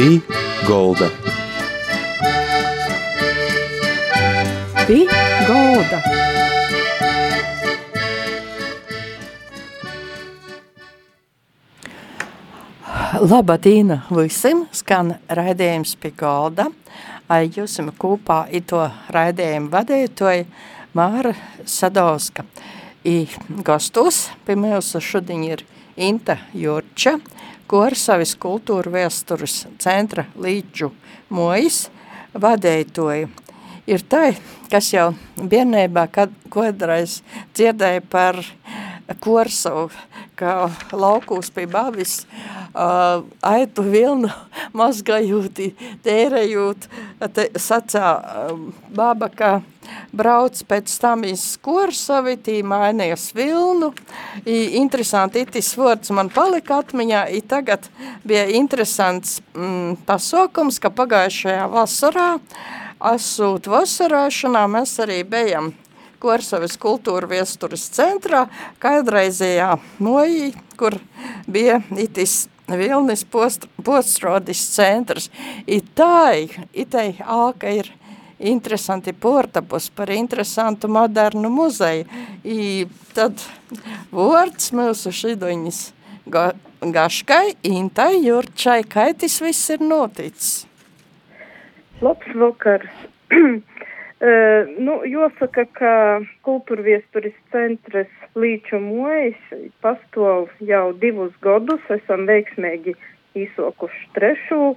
Pī Golda. Pī Golda. Labadīna visiem, skan raidījums pie golda. Jūs esam kopā ito raidījumu vadītoju Māra Sadovska. I gastos pie mums šodien ir Inta Jurča, Korsavis kultūra vēstures centra līdžu mojas vadītoju. Ir tai, kas jau bērnībā kad, kodreiz dzirdēja par Korsavu, ka laukūs pie bavis uh, uh, aitu vilnu mazgājot, tērējot, te, sacā uh, baba, ka brauc pēc tam iz skorsavitī, mainījas vilnu. I, interesanti, itis vārds man palika atmiņā, i tagad bija interesants mm, pasokums, ka pagājušajā vasarā, asūt vasarāšanā, mēs arī bijam Korsavas kultūra viesturas centrā, kādreizējā noī, kur bija itis Vilnis post, postrodis centrs. I tai, itai āka ir interesanti portabus par interesantu modernu muzeju. I tad vārds mūsu šidoņas ga, gaškai, intai, jurčai, kai tas viss ir noticis? Labs vakars. Uh, nu, jāsaka, ka kultūra viesturis centrs Līču mojas pastāv jau divus gadus, esam veiksmīgi izsokuši trešo,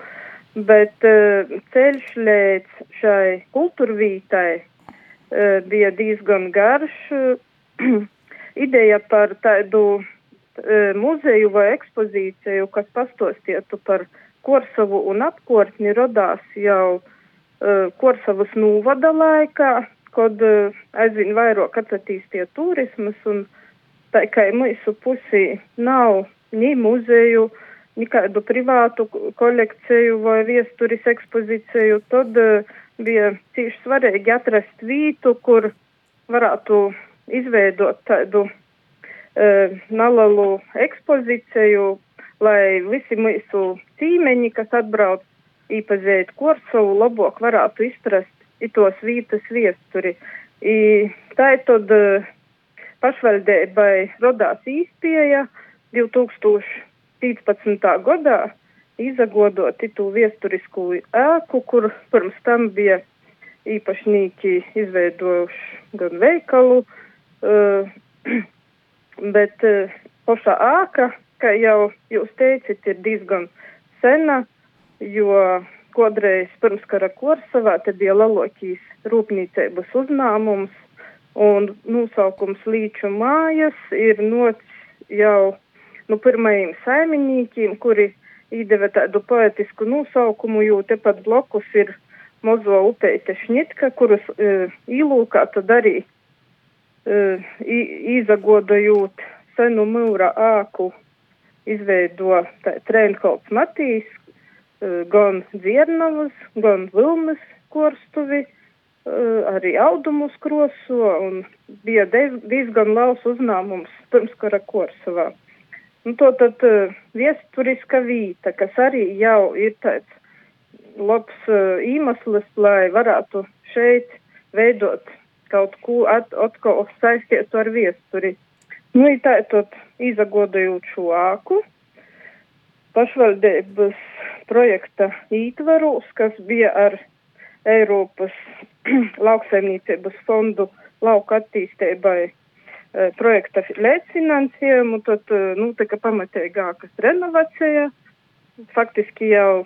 bet uh, ceļš līdz šai kultūrvītai uh, bija diezgan garš. Ideja par tādu muzeju vai ekspozīciju, kas pastostietu par Korsavu un apkortni, rodās jau Korsavas nūvada laikā, kad aizvien vairāk attīstīja turismas un tā kā mūsu pusī nav ni muzeju, ni kādu privātu kolekciju vai viesturis ekspozīciju, tad bija cīši svarīgi atrast vītu, kur varētu izveidot tādu uh, nalalu ekspozīciju, lai visi mūsu cīmeņi, kas atbrauc īpazēt Korsovu, labāk varētu izprast itos vītas viesturi. I, tā ir tad uh, pašvaldībai rodās īspēja 2015. gadā izagodot itu viesturisku ēku, kur pirms tam bija īpašnieki izveidojuši gan veikalu, uh, bet uh, pašā ēka, kā jau jūs teicat, ir diezgan sena, jo kodreiz pirms kara Korsavā te bija Lalokijas rūpnīcības uzņēmums un nosaukums Līču mājas ir nots jau nu pirmajiem saimniekiem, kuri iedeva tādu poetisku nosaukumu, jo tepat blokus ir mozo upeite šņitka, kurus e, īlūkā tad arī e, izagodojot senu mūra āku izveido Trēnholts Matīs, gan dziernavas, gan vilnas korstuvi, arī audumus kroso un bija diezgan liels uzņēmums pirms kara Korsavā. Un to tad viesturiska vīta, kas arī jau ir tāds labs iemesls, lai varētu šeit veidot kaut ko atkal saistītu ar viesturi. Nu, tā tad izagodojot šo āku, pašvaldības projekta ītvaros, kas bija ar Eiropas lauksaimniecības fondu lauka attīstībai e, projekta līdzfinansējumu, tad nu, tika pamatīgākas renovācija. Faktiski jau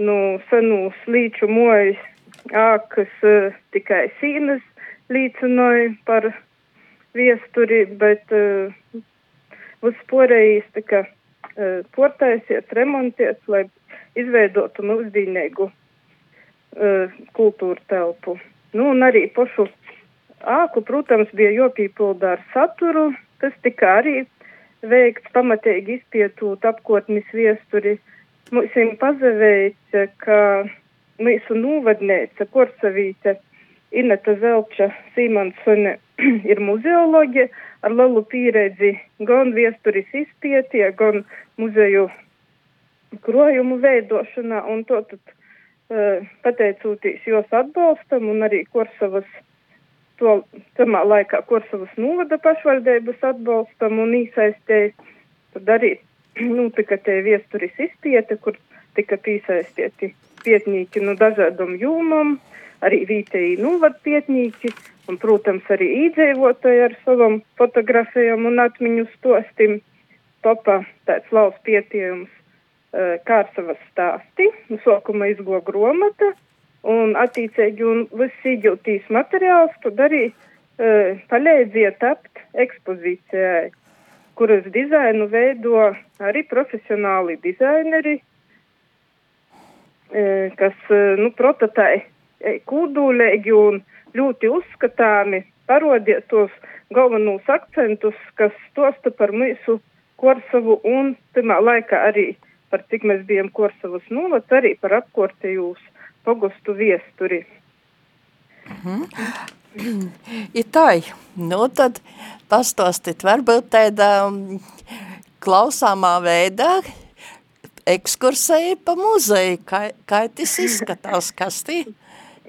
nu, senūs līču mojas ākas e, tikai sīnas līdzinoja par viesturi, bet uh, vispārējais tika uh, portaisiet, remontiet, lai izveidotu mūsdīnīgu uh, kultūra telpu. Nu, un arī pašu āku, protams, bija jopīpildā ar saturu, tas tika arī veikts pamatīgi izpietot apkotnis viesturi. Mums ir pazavēja, ka mūsu nūvadnēca Korsavīte Ineta Zelča Sīmansone ir muzeoloģija ar lielu pieredzi gan viesturis izpietie, gan muzeju krojumu veidošanā, un to tad uh, pateicoties jos atbalstam un arī Korsavas to tamā laikā Korsavas novada pašvaldības atbalstam un īsaistēja, tad arī notika nu, te viesturis izpiete, kur tika piesaistīti pietnīki no dažādam jūmam, arī vietēji novad pietnīki, un, protams, arī īdzīvotāji ar savam fotografējam un atmiņu stostim. Topa tāds labs pietiekums uh, kārsavas stāsti, no sākuma izgo gromata, un attīcīgi un viss iegūtīs materiāls, tad arī uh, palīdziet tapt ekspozīcijai, kuras dizainu veido arī profesionāli dizaineri, uh, kas, nu, prototai kūdūlēgi un ļoti uzskatāmi parodiet tos galvenos akcentus, kas tosta par mūsu Korsavu un pirmā laikā arī par cik mēs bijām Korsavas novads, arī par apkortējūs pogostu viesturi. Mm -hmm. Tā, nu tad pastāstīt varbūt tādā klausāmā veidā ekskursēja pa muzeju, kā, kā tas izskatās, kas tī?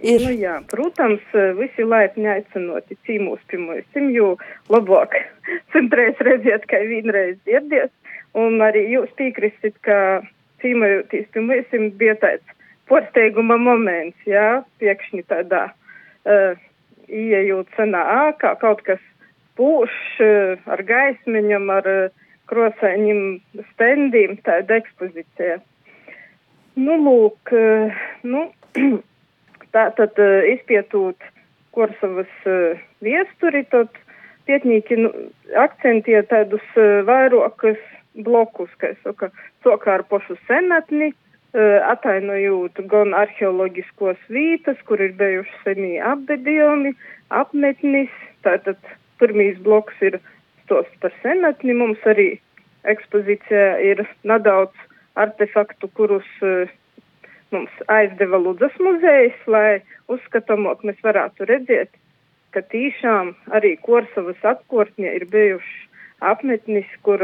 Ir. Nu, jā, protams, visi laipni aicinoti cīmūs pirmosim, jo labāk centreiz redziet, kā vienreiz dzirdies. Un arī jūs piekristit, ka cīmojotīs pirmosim bija tāds porsteiguma moments, jā, piekšņi tādā uh, ieejot senā ākā, kaut kas pūš uh, ar gaismiņam, ar uh, krosaiņiem stendīm, tāda ekspozīcija. Nu, lūk, uh, nu, Tātad uh, izpietot Korsavas uh, viesturi, tad pietnīki nu, akcentie tādus uh, vairākus blokus, kā es saku, sokā ar pošu senatni, atainojot gan arheoloģiskos vītas, kur ir bijuši senie apbedījumi, apmetnis, tātad pirmīs bloks ir stos par senatni, mums arī ekspozīcijā ir nedaudz artefaktu, kurus mums aizdeva Ludzas muzejs, lai uzskatāmot mēs varētu redzēt, ka tīšām arī Korsavas atkortņa ir bijuši apmetnis, kur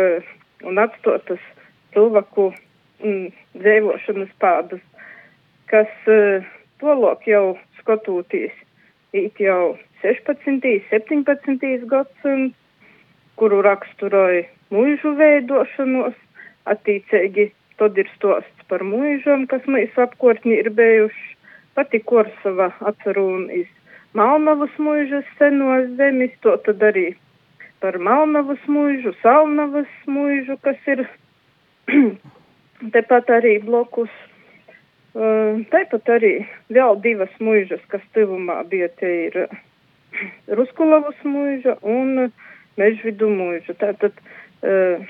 un atstotas cilvēku mm, dzīvošanas pādas, kas uh, tolok jau skatoties īt jau 16. 17. gadsimts, kuru raksturoja mūžu veidošanos, attīcīgi tad ir stosts par mūžam, kas mēs apkortņi ir bijuši. Pati Korsava atcerūnīs Malnavas mūžas senos zemes, to tad arī par Malnavas mūžu, Salnavas mūžu, kas ir tepat arī blokus. Uh, Tāpat arī vēl divas mūžas, kas tuvumā bija, tie ir Ruskulavas mūža un Mežvidu mūža. Tātad uh,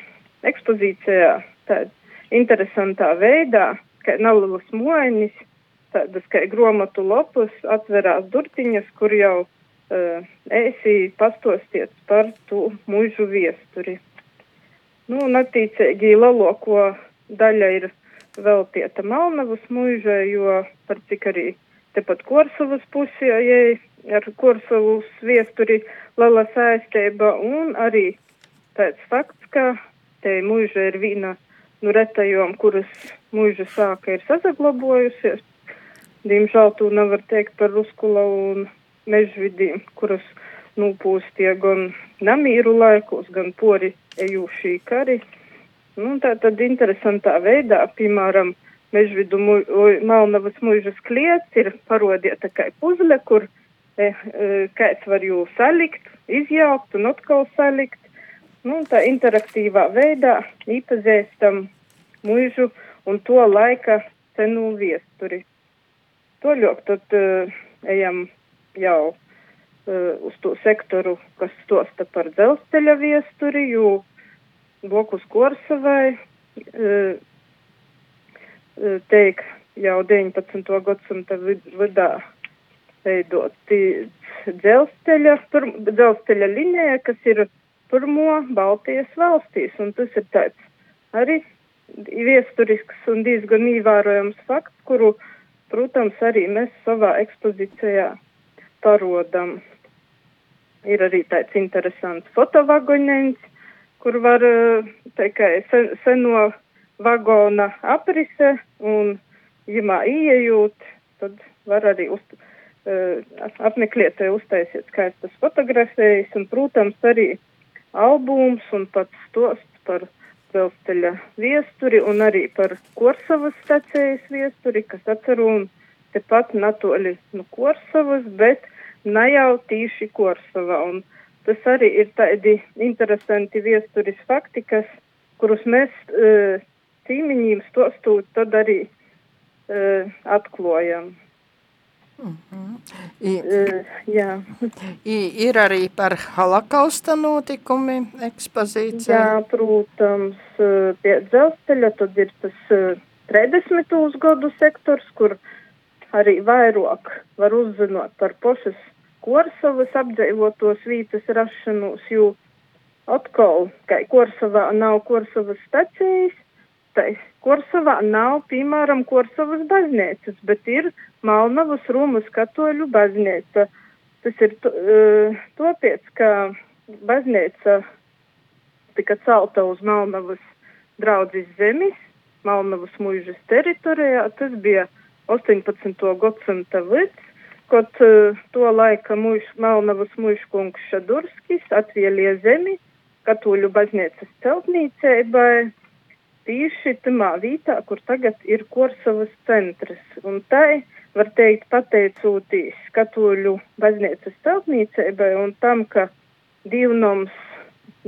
ekspozīcijā tāda interesantā veidā, ka nelielus moņus, tādas kā gromatu lopus, atverās durtiņas, kur jau uh, ēsī pastostiet par tu mūžu viesturi. Nu, un attīcīgi laloko daļa ir veltieta Malnavas mūžai, jo par cik arī tepat Korsavas pusē, ja ar Korsavas viesturi liela saistība, un arī tāds fakts, ka te mūža ir vīna nu, retajām, kuras mūža sāka ir sazaglabojusies. Diemžēl to nevar teikt par Ruskula un mežvidīm, kuras nūpūstie gan namīru laikos, gan pori ejušī kari. Nu, tā tad interesantā veidā, piemēram, mežvidu mu, Malnavas mūžas kliets ir parodieta kā puzle, kur e, e, kāds var jū salikt, izjaukt un atkal salikt. Nu, tā interaktīvā veidā iepazīstam mūžu un to laika senu viesturi. Toļok tad uh, ejam jau uh, uz to sektoru, kas stosta par dzelzceļa viesturi, jo blokus Korsavai uh, teik jau 19. gadsimta vidā veidot dzelzceļa, dzelzceļa linija, kas ir pirmo Baltijas valstīs, un tas ir tāds arī viesturisks un diezgan ievērojams fakts, kuru, protams, arī mēs savā ekspozīcijā parodam. Ir arī tāds interesants fotovagoņens, kur var, teikai, sen, seno vagona aprise un, ja ieejot, tad var arī uz, uh, apmeklētāji uztaisiet skaistas fotografējas un, protams, arī albums un pats stosts par dzelzceļa viesturi un arī par Korsavas stacijas viesturi, kas atceru un tepat natoļi no Korsavas, bet ne jau tīši Korsava. Un tas arī ir tādi interesanti viesturis fakti, kas, kurus mēs uh, cīmiņiem stostot, tad arī uh, atklājam. Mm -hmm. I, jā. Ir arī par holokausta notikumi ekspozīcija? Jā, protams, pie dzelzceļa tad ir tas uh, 30. gadu sektors, kur arī vairāk var uzzināt par pošas Korsavas apdzīvotos vītas rašanos, jo atkal, ka Korsavā nav Korsavas stacijas, tai Korsavā nav, piemēram, Korsavas baznīcas, bet ir Malnavas Rūmas katoļu baznīca. Tas ir uh, topiec, ka baznīca tika celta uz Malnavas draudzes zemes, Malnavas muižas teritorijā. Tas bija 18. gadsimta vids, kad uh, to laika muiš, Malnavas muiškungs Šadurskis atvēlīja zemi katoļu baznīcas celtnīcībai tieši tamā vietā, kur tagad ir Korsavas centrs. Un tai, var teikt, pateicoties katoļu baznīcas celtniecībai un tam, ka divnoms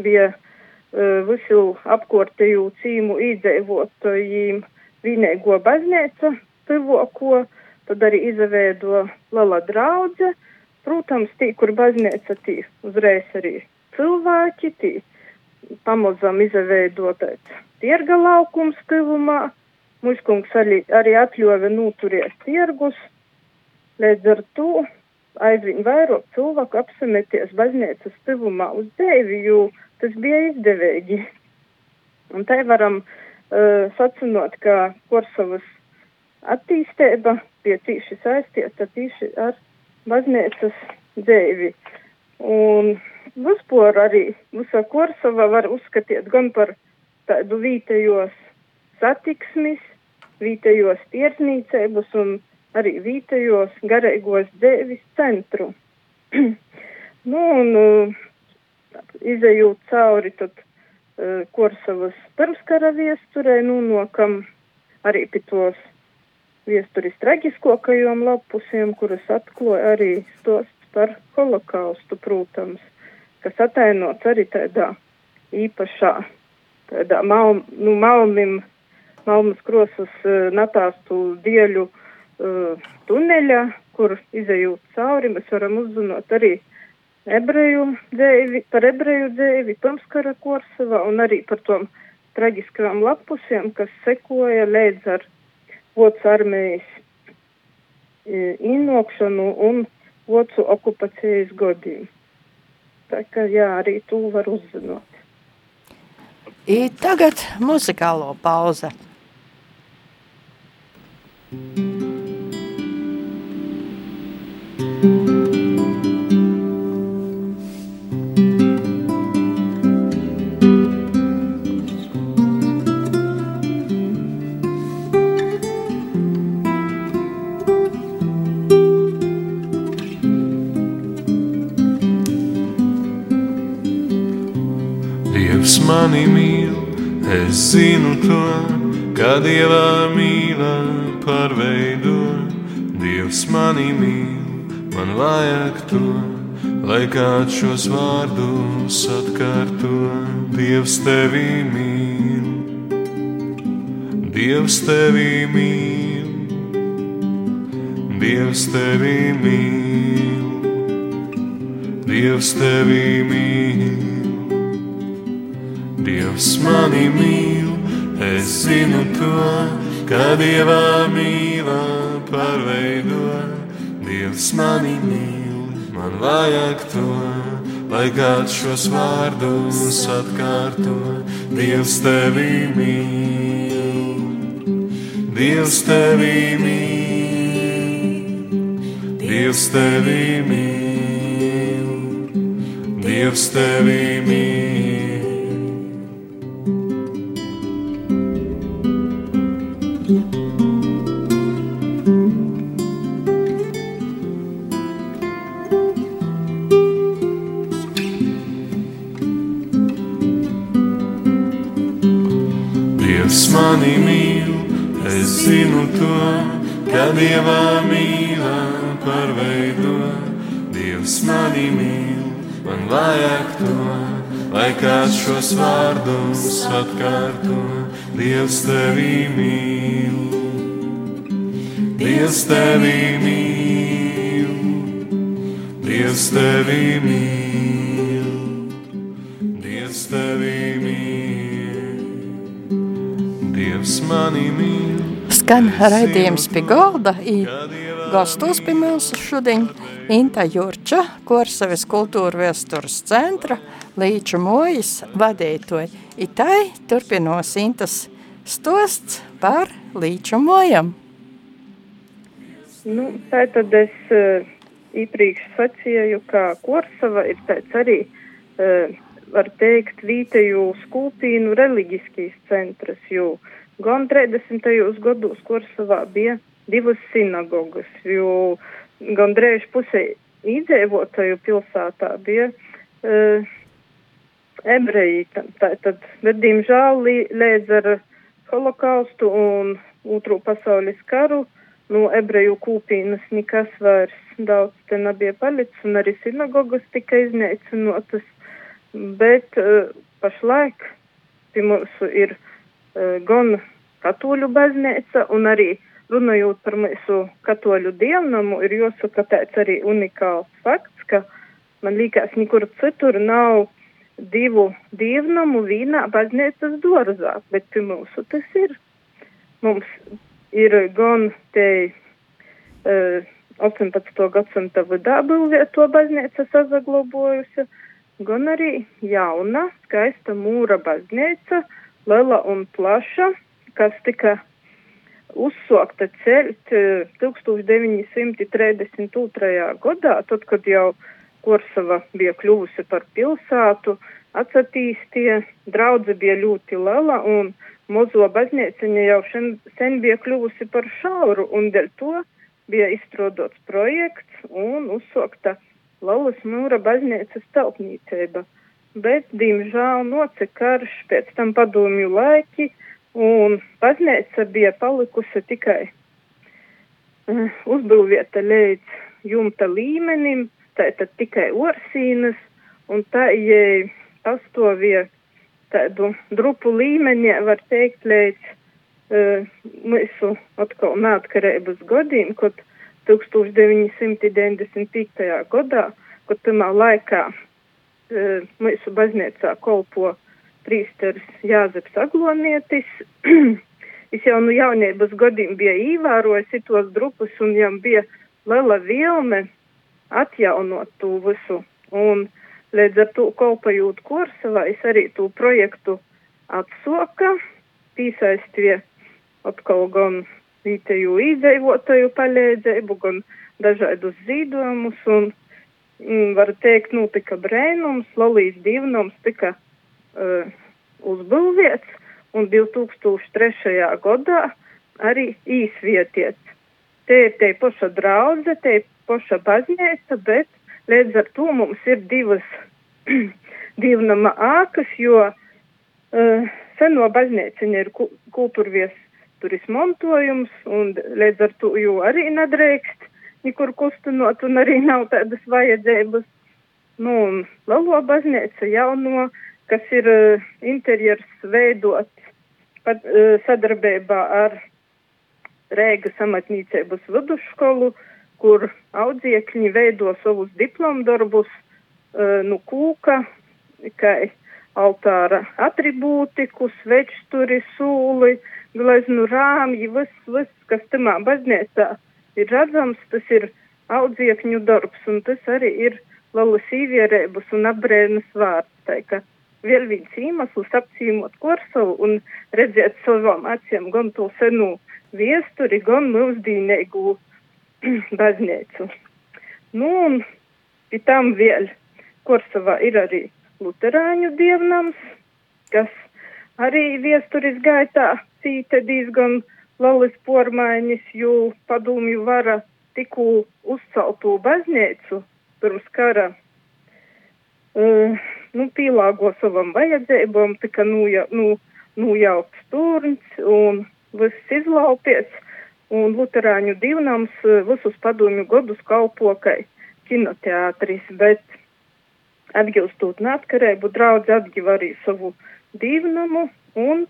bija uh, visu apkortēju cīmu īdzēvotojīm vienīgo baznīca tuvoko, tad arī izveido liela draudze. Protams, tī, kur baznīca tī uzreiz arī cilvēki, tī pamazam izveidotais tirga laukums tuvumā. Muškungs arī, arī atļāva noturēt tirgus. Līdz ar to aizvien vairāk cilvēku apsameties baznīcas tuvumā uz dēvi, jo tas bija izdevīgi. Un te varam uh, sacinot, ka Korsavas attīstība bija tīši saistīta tīši ar baznīcas dēvi. Un vispār arī visa Korsava var uzskatīt gan par tādu vītējos satiksmis, vītējos tiesnīcības un arī vītējos garīgos dēvis centru. nu, un uh, izējot cauri tad uh, Korsavas pirmskara viesturē, nu, nokam arī pie tos viesturis traģiskokajām lapusiem, kuras atklāja arī stosts par holokaustu, protams, kas atainots arī tādā īpašā tādā mal, nu, malnim, malmas krosas uh, natāstu dieļu uh, tuneļa, kur izējūt cauri, mēs varam uzzināt arī ebreju dzēvi, par ebreju dzēvi, pirmskara Korsavā un arī par tom traģiskām lapusiem, kas sekoja līdz ar Vocu armijas e, ienokšanu un Vocu okupācijas godību. Tā kā jā, arī tu var uzzināt. I tagad muzikālo pauze. Dievs zinu to, ka Dievā mīlā pārveido. Dievs mani mīl, man vajag to, lai kāds šos vārdus atkārto. Dievs tevi mīl, Dievs tevi mīl, Dievs tevi mīl, Dievs tevi mīl. Dievs mani mīl, es zinu to, ka Dievā mīlā pārveido. Dievs mani mīl, man vajag to, lai kāds šos vārdus atkārto. Dievs tevi mīl, Dievs tevi mīl, Dievs tevi mīl, Dievs tevi mīl. Dievā mīlā pārveido. Dievs mani mīl, man vajag to, lai kāds šos vārdus atkārto. Dievs tevi mīl, Dievs tevi mīl, Dievs tevi mīl, Dievs tevi mīl, Dievs mani mīl. Skan raidījums pie galda, i gastos pie mums šodien Inta Jurča, Korsavis kultūra vēstures centra, Līču mojas vadītoja. I tai turpinos Intas stosts par Līču mojam. Nu, tā tad es uh, iepriekš sacīju, ka Korsava ir tāds arī, uh, var teikt, vīteju skūpīnu reliģiskīs centras, jo gan 30. gados Korsavā bija divas sinagogas, jo gan drēž pusē iedzīvotāju pilsētā bija uh, ebreji. Tātad, bet, diemžēl, līdz ar holokaustu un otro pasaules karu, no ebreju kūpīnas nekas vairs daudz te nebija palicis, un arī sinagogas tika iznīcinotas, bet uh, pašlaik pie mums ir uh, gan katoļu baznīca, un arī runājot par mūsu katoļu dievnamu, ir jāsaka tāds arī unikāls fakts, ka man liekas, nekur citur nav divu dievnamu vienā baznīcas dārzā, bet pie mūsu tas ir. Mums ir gan te uh, 18. gadsimta vidā būvēto baznīca sazaglobojusi, gan arī jauna, skaista mūra baznīca, liela un plaša, kas tika uzsokta celt 1932. gadā, tad, kad jau Korsava bija kļuvusi par pilsētu, atsatīstie, draudze bija ļoti liela un mozo baznīciņa jau šen, sen bija kļuvusi par šauru un dēļ to bija izstrādots projekts un uzsokta Laulas mūra baznīcas telpnīcība. Bet, diemžēl, noce karš, pēc tam padomju laiki, un baznīca bija palikusi tikai uh, uzbūvēta līdz jumta līmenim, tātad tikai orsīnas, un tā, ja pastāvīja tādu drupu līmeni, var teikt, līdz uh, mūsu atkal neatkarības gadiem, kad 1995. gadā, kad tamā laikā uh, mūsu baznīcā kolpo prīsteris Jāzeps Aglonietis. Es jau nu jaunības gadiem bija īvērojis tos drupus un jām bija liela vilme atjaunot to visu. Un līdz ar to kolpajūt Korsavā, es arī to projektu atsoka, piesaistīja atkal gan vietēju izdzīvotāju palīdzību, gan dažādus zīdojumus, un, mm, var teikt, nu, tika brēnums, Lolijas divnums tika uh, uzbūvēts, un 2003. gadā arī īsvietiets. Te ir te paša draudze, te ir paša baznīca, bet līdz ar to mums ir divas divnama ākas, jo uh, seno baznīciņa ir kultūrvies turis montojums, un līdz ar to jau arī nedrīkst nekur kustinot, un arī nav tādas vajadzības. Nu, un Lalo baznīca jauno, kas ir uh, interjers veidots pat, uh, sadarbībā ar Rēgas amatnīcības vidusskolu, kur audziekļi veido savus diplomdarbus uh, nu kūka, kā altāra atribūtiku, svečturi, sūli, gleznu rāmji, viss, viss, kas tamā baznīcā ir redzams, tas ir audziekņu darbs, un tas arī ir lalas īvierēbas un apbrēnas vārds. Tā, vēl viens iemesls apcīmot Korsavu un redzēt savām acīm gan to senu viesturi, gan mūsdīnīgu baznīcu. Nu, un pie tam vēl Korsavā ir arī Luterāņu dievnams, kas arī viesturis gaitā cīta diezgan lalis pormaiņas, jo padomju vara tikko uzceltu baznīcu pirms kara uh, nu, pielāgo savam vajadzībām, tā kā, nu, ja, nu, nu jaukts turns un viss izlaupies, un Luterāņu divnams eh, visus padomju godus kalpokai kinoteātris, bet atgilstot neatkarību, draudz atgiva arī savu divnamu, un,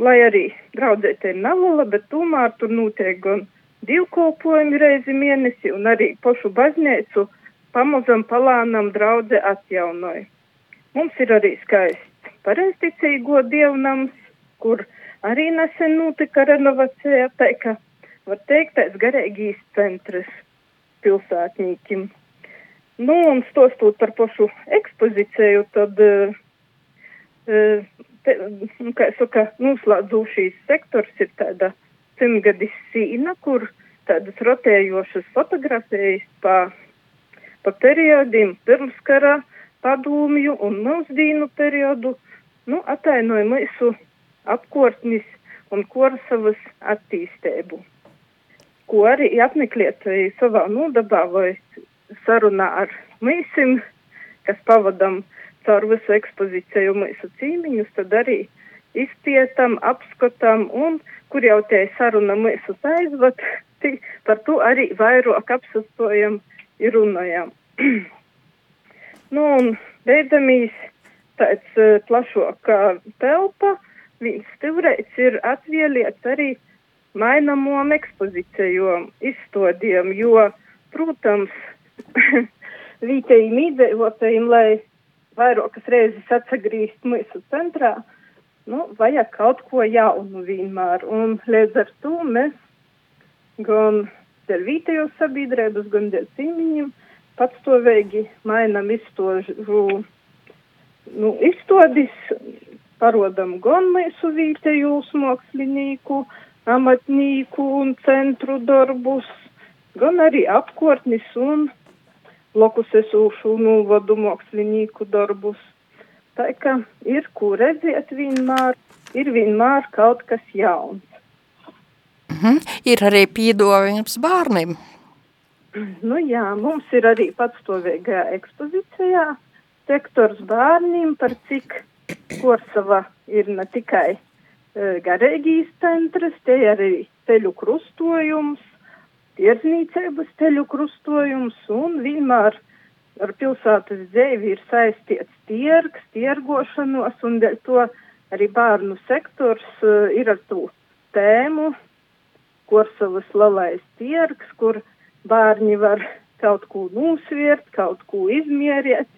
lai arī draudzēte ir neliela, bet tomēr tur notiek gan divkolpojumi reizi mēnesi, un arī pašu baznīcu pamazam palānam draudze atjaunoja. Mums ir arī skaists pareizticīgo dievnams, kur arī nesen notika renovācija, tā ka var teikt, tāds garīgīs centrs pilsētņīkim. Nu, un stostot par pašu ekspozīciju, tad, uh, te, nu, kā es saka, noslēdzošīs sektors ir tāda simtgadis sīna, kur tādas rotējošas fotografijas pa, pa periodiem pirmskara, padomju un mūsdīnu periodu, nu, atainoja mūsu apkortnis un Korsavas attīstību ko arī apmeklētāji savā nodabā vai sarunā ar mīsim, kas pavadam caur visu ekspozīciju mūsu cīmiņus, tad arī izpietam, apskatam un, kur jau tie saruna mūsu aizvat, par to arī vairāk apsastojam ir runājam. nu, un beidamīs tāds uh, plašākā telpa, viens stivreids ir atvieliets arī mainamām ekspozīcijām, izstādījām, jo, protams, vietējiem iedzīvotājiem, lai vairākas reizes atsagrīst mūsu centrā, nu, vajag kaut ko jaunu vienmēr. Un līdz ar to mēs gan dēļ vietējos sabiedrības, gan dēļ cīmiņiem patstāvīgi mainam izstožu, nu, izstodis, parodam gan mūsu vietējos mākslinieku, amatnieku un centru darbus, gan arī apkārtnis un blokus esūšu novadu mākslinieku darbus. Tā kā ir ko redzēt vienmēr, ir vienmēr kaut kas jauns. -hmm. Ir arī pīdojums bērniem. Nu jā, mums ir arī patstāvīgajā ekspozīcijā. Sektors bērniem, par cik Korsava ir ne tikai Eh, garīgīs centrs, te arī ceļu krustojums, tirdzniecības ceļu krustojums un vienmēr ar pilsētas dzēvi ir saistīts tirgs, tirgošanos un dēļ to arī bērnu sektors uh, ir ar to tēmu, Korsavas lalais tirgs, kur bērni var kaut ko nosviert, kaut ko izmierēt,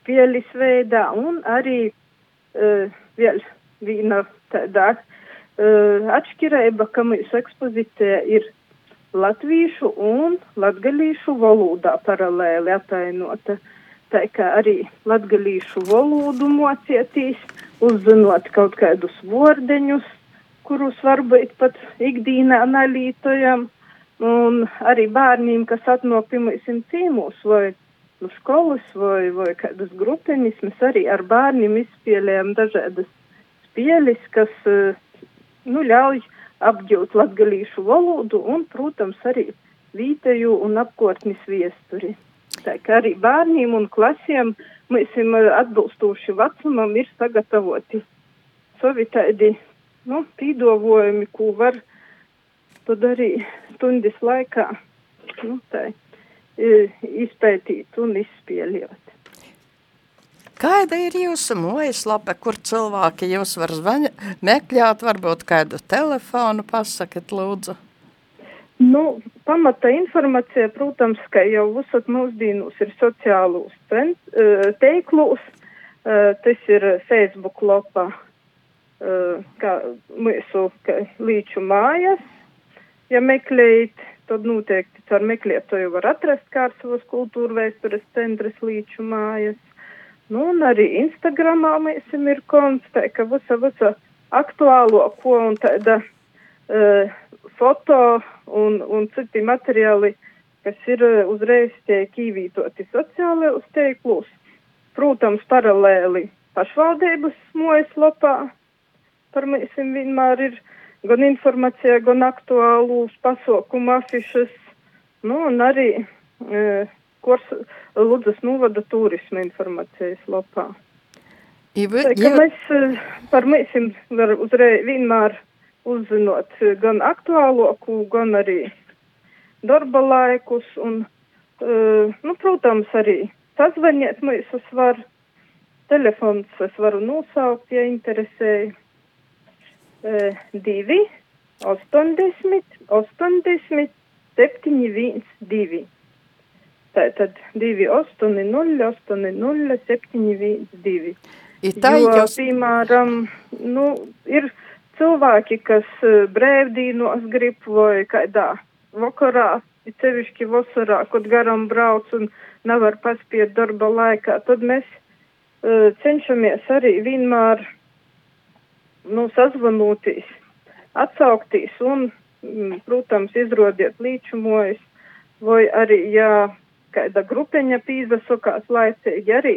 spieļis veidā un arī uh, vēl viena tādā uh, atšķirība, ka mūsu ekspozīcija ir latviešu un latgalīšu valodā paralēli atainota. Tā kā arī latgalīšu valodu mocietīs, uzzinot kaut kādus vordeņus, kurus varbūt pat ikdīnā nalītojam, un arī bērniem, kas atnāk mums cīmūs vai no skolas vai, vai kādas grupenis, mēs arī ar bērniem izspēlējam dažādas spieļis, kas eh, nu, ļauj apgūt latgalīšu valodu un, protams, arī vīteju un apkārtnis viesturi. Tā kā arī bērniem un klasiem mēs eh, atbilstoši vecumam ir sagatavoti savi tādi, nu, pīdovojumi, ko var tad arī stundas laikā, nu, tā, eh, izpētīt un izspēļot. Kāda ir jūsu mājaslapa, kur cilvēki jūs var zvaņa, meklēt, varbūt kādu telefonu pasakat, lūdzu? Nu, pamata informācija, protams, ka jau visat mūsdīnus ir sociālūs eh, teiklūs, eh, tas ir Facebook lopa, kā mūsu līču mājas. Ja meklējat, tad noteikti caur meklētoju var atrast Kārsavas kultūra vēstures centras līču mājas. Nu, un arī Instagramā mēs ir konts, tā ka visa, visa aktuālo, ko un tāda uh, foto un, un citi materiāli, kas ir uh, uzreiz tiek īvītoti sociālajos teiklus. Protams, paralēli pašvaldības mojas lapā par mēs vienmēr ir gan informācijā, gan aktuālus pasaukumu afišas, nu, un arī e, kurs Ludzas novada turisma informācijas lapā. Iva, Tā, ka mēs e, par mēsim var uzreiz vienmēr uzzinot e, gan aktuāloku, gan arī darba laikus, un, e, nu, protams, arī sazvaniet mēs, es varu, telefons es varu nosaukt, ja interesēju. 2, 80, 80, 7, 1, 2. Tātad 2, 8, 0, 8, 0, 7, 1, 2. Ir tā, jo, jūs... piemēram, nu, ir cilvēki, kas eh, brēvdīnos grib vai kādā vakarā, ir cevišķi vasarā, kad garam brauc un nevar paspiet darba laikā, tad mēs uh, cenšamies arī vienmēr nu, sazvanūtīs, atsaukties un, mm, protams, izrodiet līčumojas, vai arī, ja kāda grupeņa pīzasokās laicīgi arī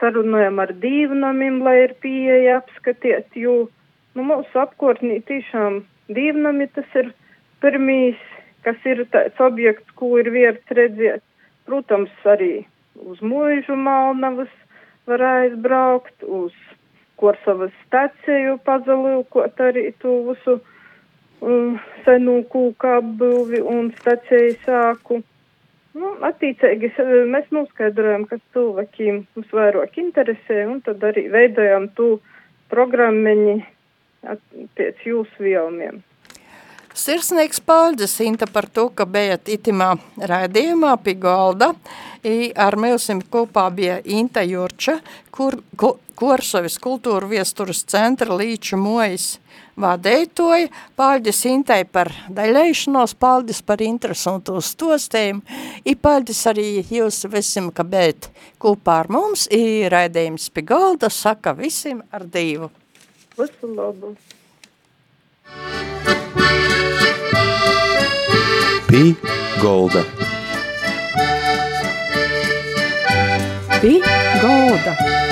sarunājam ar dīvnamim, lai ir pieeja apskatiet, jo, nu, mūsu apkortnī tiešām dīvnami tas ir pirmīs, kas ir tāds objekts, ko ir vērts redzēt. Protams, arī uz mūžu Malnavas var aizbraukt, uz Korsavas staciju pazalūkot arī to visu um, senu kūku apbūvi un staciju sāku. Nu, attiecīgi mēs noskaidrojam, kas cilvēkiem mums vairāk interesē, un tad arī veidojam to programmiņi pēc jūsu vielmiem. Sirsnīgs paldies, Inta, par to, ka bijat itimā raidījumā pie galda. I ar mums kopā bija Inta Jurča, kur, ko, Korsavis kultūra viesturas centra līču mojas vadētoja. Paldies Intai par daļēšanos, paldies par interesantu stostējumu. I paldies arī jūs visiem, ka bijat kopā ar mums. I raidījums pie galda saka visiem ar divu. Visu labu! Pī Golda. Pie galda.